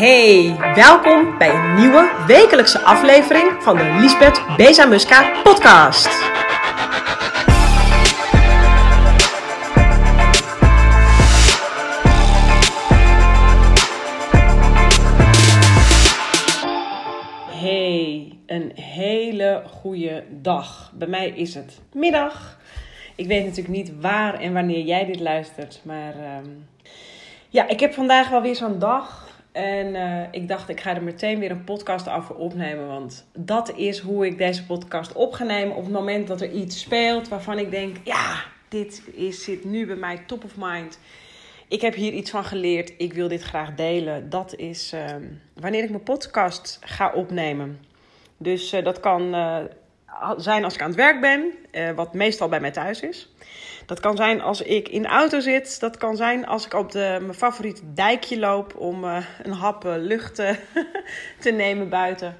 Hey, welkom bij een nieuwe wekelijkse aflevering van de Lisbeth Bezamuska podcast. Hey, een hele goede dag. Bij mij is het middag. Ik weet natuurlijk niet waar en wanneer jij dit luistert, maar ehm, ja, ik heb vandaag wel weer zo'n dag. En eh, ik dacht, ik ga er meteen weer een podcast over opnemen. Want dat is hoe ik deze podcast op ga nemen. Op het moment dat er iets speelt waarvan ik denk: ja, dit is, zit nu bij mij top of mind. Ik heb hier iets van geleerd. Ik wil dit graag delen. Dat is ehm, wanneer ik mijn podcast ga opnemen. Dus eh, dat kan eh, zijn als ik aan het werk ben, wat meestal bij mij thuis is. Dat kan zijn als ik in de auto zit. Dat kan zijn als ik op de, mijn favoriete dijkje loop om uh, een hap lucht uh, te nemen buiten.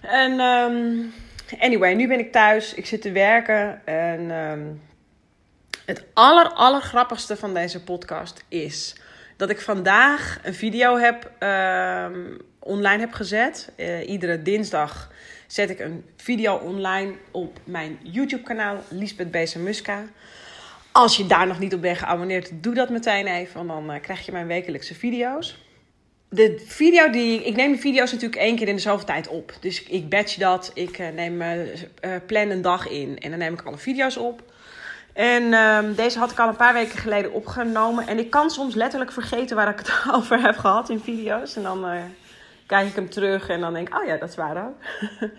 En um, anyway, nu ben ik thuis. Ik zit te werken. En um, het aller, aller grappigste van deze podcast is dat ik vandaag een video heb, um, online heb gezet. Iedere dinsdag zet ik een video online op mijn YouTube kanaal Lisbeth Bezamuska. Als je daar nog niet op bent geabonneerd, doe dat meteen even. Want dan uh, krijg je mijn wekelijkse video's. De video die. Ik neem de video's natuurlijk één keer in de zoveel tijd op. Dus ik batch dat. Ik uh, neem, uh, plan een dag in. En dan neem ik alle video's op. En ehm, deze had ik al een paar weken geleden opgenomen. En ik kan soms letterlijk vergeten waar ik het over heb gehad in video's. En dan kijk ik hem terug en dan denk ik, oh ja, dat is waar ook.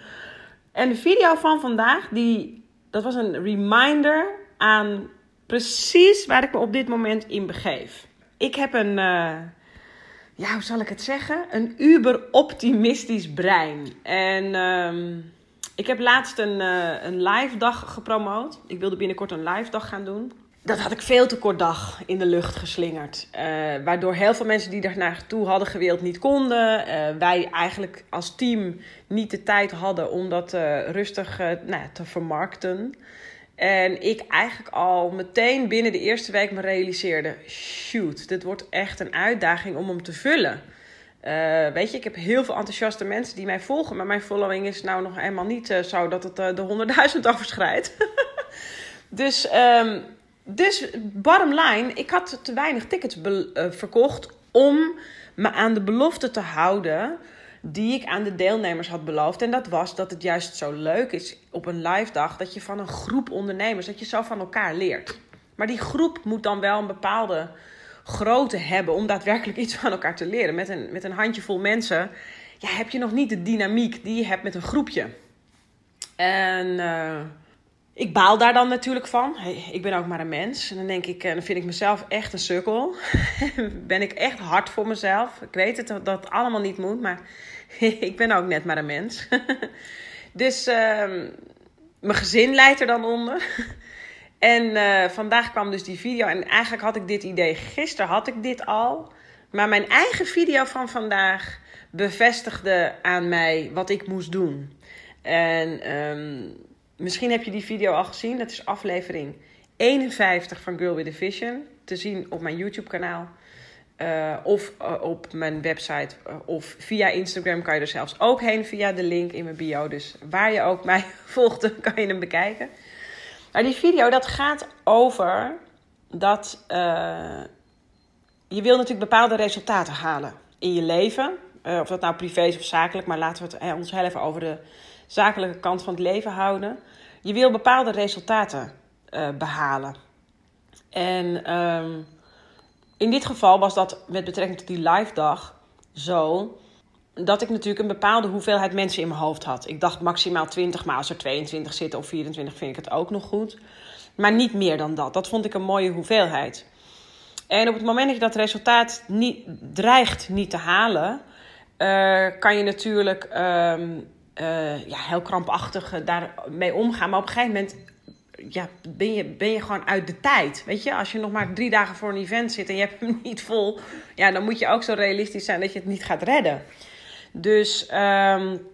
en de video van vandaag, die, dat was een reminder aan precies waar ik me op dit moment in begeef. Ik heb een, uh, ja, hoe zal ik het zeggen? Een uber optimistisch brein. En um, ik heb laatst een, uh, een live dag gepromoot. Ik wilde binnenkort een live dag gaan doen. Dat had ik veel te kort dag in de lucht geslingerd. Uh, waardoor heel veel mensen die er naartoe hadden gewild niet konden. wij eigenlijk als team niet de tijd hadden om dat rustig nou, te vermarkten. En ik eigenlijk al meteen binnen de eerste week me realiseerde: shoot, dit wordt echt een uitdaging om hem te vullen. Weet je, ik heb heel veel enthousiaste mensen die mij volgen, maar mijn following is nou nog eenmaal niet zo dat het de 100.000 overschrijdt. dus, um, dus, bottom line, ik had te weinig tickets verkocht om me aan de belofte te houden die ik aan de deelnemers had beloofd. En dat was dat het juist zo leuk is op een live dag dat je van een groep ondernemers, dat je zo van elkaar leert. Maar die groep moet dan wel een bepaalde grootte hebben om daadwerkelijk iets van elkaar te leren. Met een, met een handjevol mensen ja, heb je nog niet de dynamiek die je hebt met een groepje. En uh, ik baal daar dan natuurlijk van. Ik ben ook maar een mens. En dan denk ik, dan vind ik mezelf echt een sukkel. ben ik echt hard voor mezelf. Ik weet het dat allemaal niet moet, maar ik ben ook net maar een mens. dus uh, mijn gezin leidt er dan onder. en uh, vandaag kwam dus die video. En eigenlijk had ik dit idee. Gisteren had ik dit al. Maar mijn eigen video van vandaag bevestigde aan mij wat ik moest doen. En um, misschien heb je die video al gezien. Dat is aflevering 51 van Girl with a Vision. Te zien op mijn YouTube kanaal. Uh, of uh, op mijn website uh, of via Instagram kan je er zelfs ook heen via de link in mijn bio. Dus waar je ook mij volgt, dan kan je hem bekijken. Maar die video dat gaat over dat je wil natuurlijk bepaalde resultaten halen in je leven. of dat nou privé is of zakelijk, maar laten we het ons heel even over de zakelijke kant van het leven houden. Je wil bepaalde resultaten behalen. En... Um, in dit geval was dat met betrekking tot die live dag zo dat ik natuurlijk een bepaalde hoeveelheid mensen in mijn hoofd had. Ik dacht maximaal 20, maar als er 22 zitten of 24 vind ik het ook nog goed. Maar niet meer dan dat. Dat vond ik een mooie hoeveelheid. En op het moment dat je dat resultaat niet, dreigt niet te halen, uh, kan je natuurlijk um, uh, ja, heel krampachtig daarmee omgaan. Maar op een gegeven moment ja, ben, je, ben je gewoon uit de tijd. Weet je, als je nog maar drie dagen voor een event zit en je hebt hem niet vol, ja, dan moet je ook zo realistisch zijn dat je het niet gaat redden. Dus um,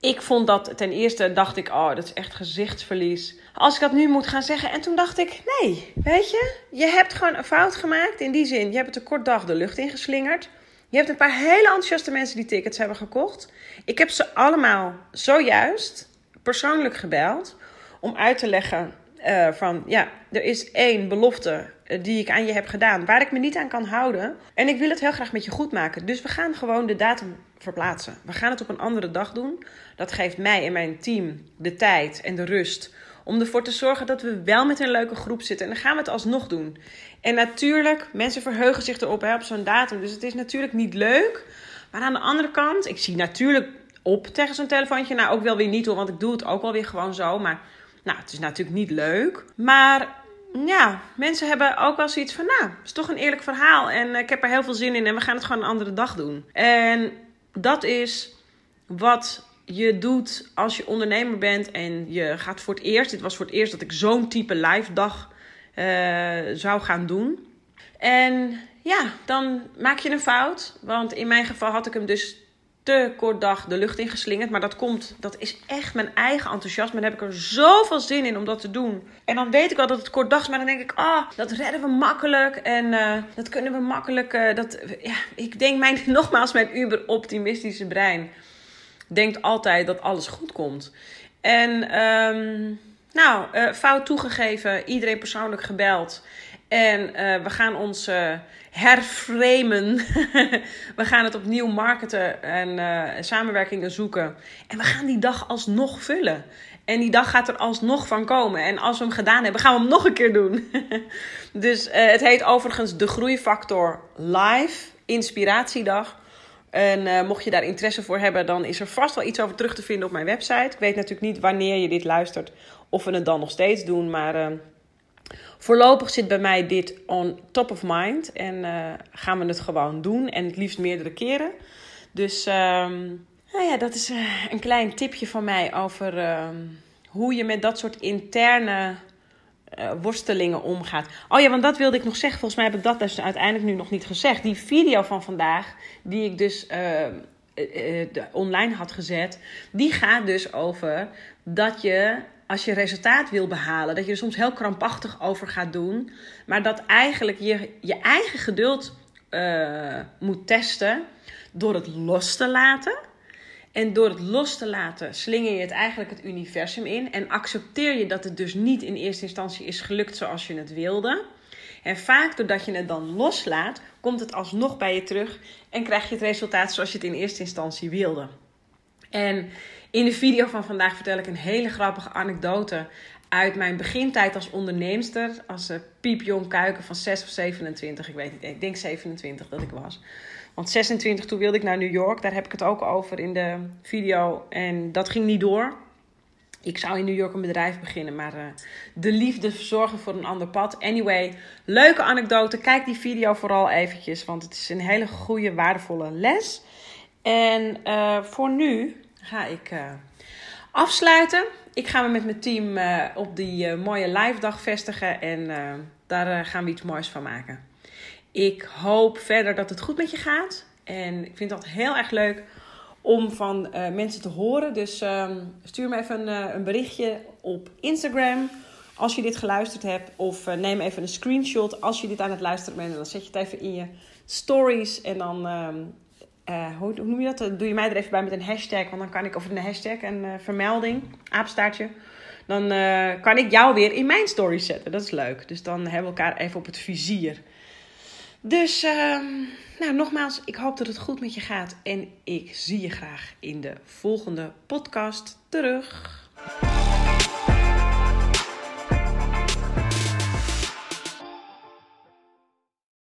ik vond dat ten eerste dacht ik, oh, dat is echt gezichtsverlies. Als ik dat nu moet gaan zeggen. En toen dacht ik, nee, weet je, je hebt gewoon een fout gemaakt in die zin. Je hebt het een kort dag de lucht ingeslingerd. Je hebt een paar hele enthousiaste mensen die tickets hebben gekocht. Ik heb ze allemaal zojuist persoonlijk gebeld om uit te leggen uh, van ja, er is één belofte eh, die ik aan je heb gedaan waar ik me niet aan kan houden. En ik wil het heel graag met je goed maken. Dus we gaan gewoon de datum verplaatsen. We gaan het op een andere dag doen. Dat geeft mij en mijn team de tijd en de rust om ervoor te zorgen dat we wel met een leuke groep zitten. En dan gaan we het alsnog doen. En natuurlijk, mensen verheugen zich erop hè, op zo'n datum. Dus het is natuurlijk niet leuk. Maar aan de andere kant, ik zie natuurlijk op tegen zo'n telefoontje. Nou, ook wel weer niet hoor, want ik doe het ook wel weer gewoon zo. Maar nou, het is natuurlijk niet leuk. Maar ja, mensen hebben ook wel zoiets van, nou, het is toch een eerlijk verhaal. En ik heb er heel veel zin in en we gaan het gewoon een andere dag doen. En dat is wat je doet als je ondernemer bent en je gaat voor het eerst. Dit was voor het eerst dat ik zo'n type live dag uh, zou gaan doen. En ja, dan maak je een fout. Want in mijn geval had ik hem dus te kort dag de lucht in geslingerd. Maar dat komt, dat is echt mijn eigen enthousiasme. En heb ik er zoveel zin in om dat te doen. En dan weet ik wel dat het kort dag is. Maar dan denk ik, ah, oh, dat redden we makkelijk. En uh, dat kunnen we makkelijk. Uh, dat, ja, ik denk mijn, nogmaals, mijn uber optimistische brein denkt altijd dat alles goed komt. En um, nou, uh, fout toegegeven, iedereen persoonlijk gebeld. En uh, we gaan ons uh, herframen. we gaan het opnieuw marketen en samenwerkingen zoeken. En we gaan die dag alsnog vullen. En die dag gaat er alsnog van komen. En als we hem gedaan hebben, gaan we hem nog een keer doen. dus het heet overigens de Groeifactor Live Inspiratiedag. En uh, mocht je daar interesse voor hebben, dan is er vast wel iets over terug te vinden op mijn website. Ik weet natuurlijk niet wanneer je dit luistert of we het dan nog steeds doen. Maar uh, voorlopig zit bij mij dit on top of mind. En uh, gaan we het gewoon doen. En het liefst meerdere keren. Dus um, nou ja, dat is een klein tipje van mij over ehm, hoe je met dat soort interne worstelingen omgaat. Oh ja, want dat wilde ik nog zeggen. Volgens mij heb ik dat dus uiteindelijk nu nog niet gezegd. Die video van vandaag, die ik dus uh, uh, online had gezet, die gaat dus over dat je als je resultaat wil behalen, dat je er soms heel krampachtig over gaat doen, maar dat eigenlijk je je eigen geduld moet testen door het los te laten. En door het los te laten, slinger je het eigenlijk het universum in. En accepteer je dat het dus niet in eerste instantie is gelukt zoals je het wilde. En vaak doordat je het dan loslaat, komt het alsnog bij je terug en krijg je het resultaat zoals je het in eerste instantie wilde. En in de video van vandaag vertel ik een hele grappige anekdote uit mijn begintijd als onderneemster. Als uh, piepjong kuiken van 6 of 27, ik weet niet, ik denk 27 dat ik was. Want 26, toen wilde ik naar New York. Daar heb ik het ook over in de video. En dat ging niet door. Ik zou in New York een bedrijf beginnen, maar uh, de liefde zorgen voor een ander pad. Anyway, leuke anekdote. Kijk die video vooral eventjes, want het is een hele goede, waardevolle les. En uh, voor nu ga ik uh, afsluiten. Ik ga me met mijn team op die mooie live dag vestigen en daar gaan we iets moois van maken. Ik hoop verder dat het goed met je gaat. En ik vind dat heel erg leuk om van uh, mensen te horen. Dus um, stuur me even een, uh, een, berichtje op Instagram als je dit geluisterd hebt. Of uh, neem even een screenshot als je dit aan het luisteren bent. En dan zet je het even in je stories. En dan, um, hoe, hoe, noem je dat? Doe je mij er even bij met een hashtag. Want dan kan ik, of een hashtag, een vermelding, aapstaartje. Dan kan ik jou weer in mijn stories zetten. Dat is leuk. Dus dan hebben we elkaar even op het vizier. Dus, uh, nou, nogmaals, ik hoop dat het goed met je gaat. En ik zie je graag in de volgende podcast terug.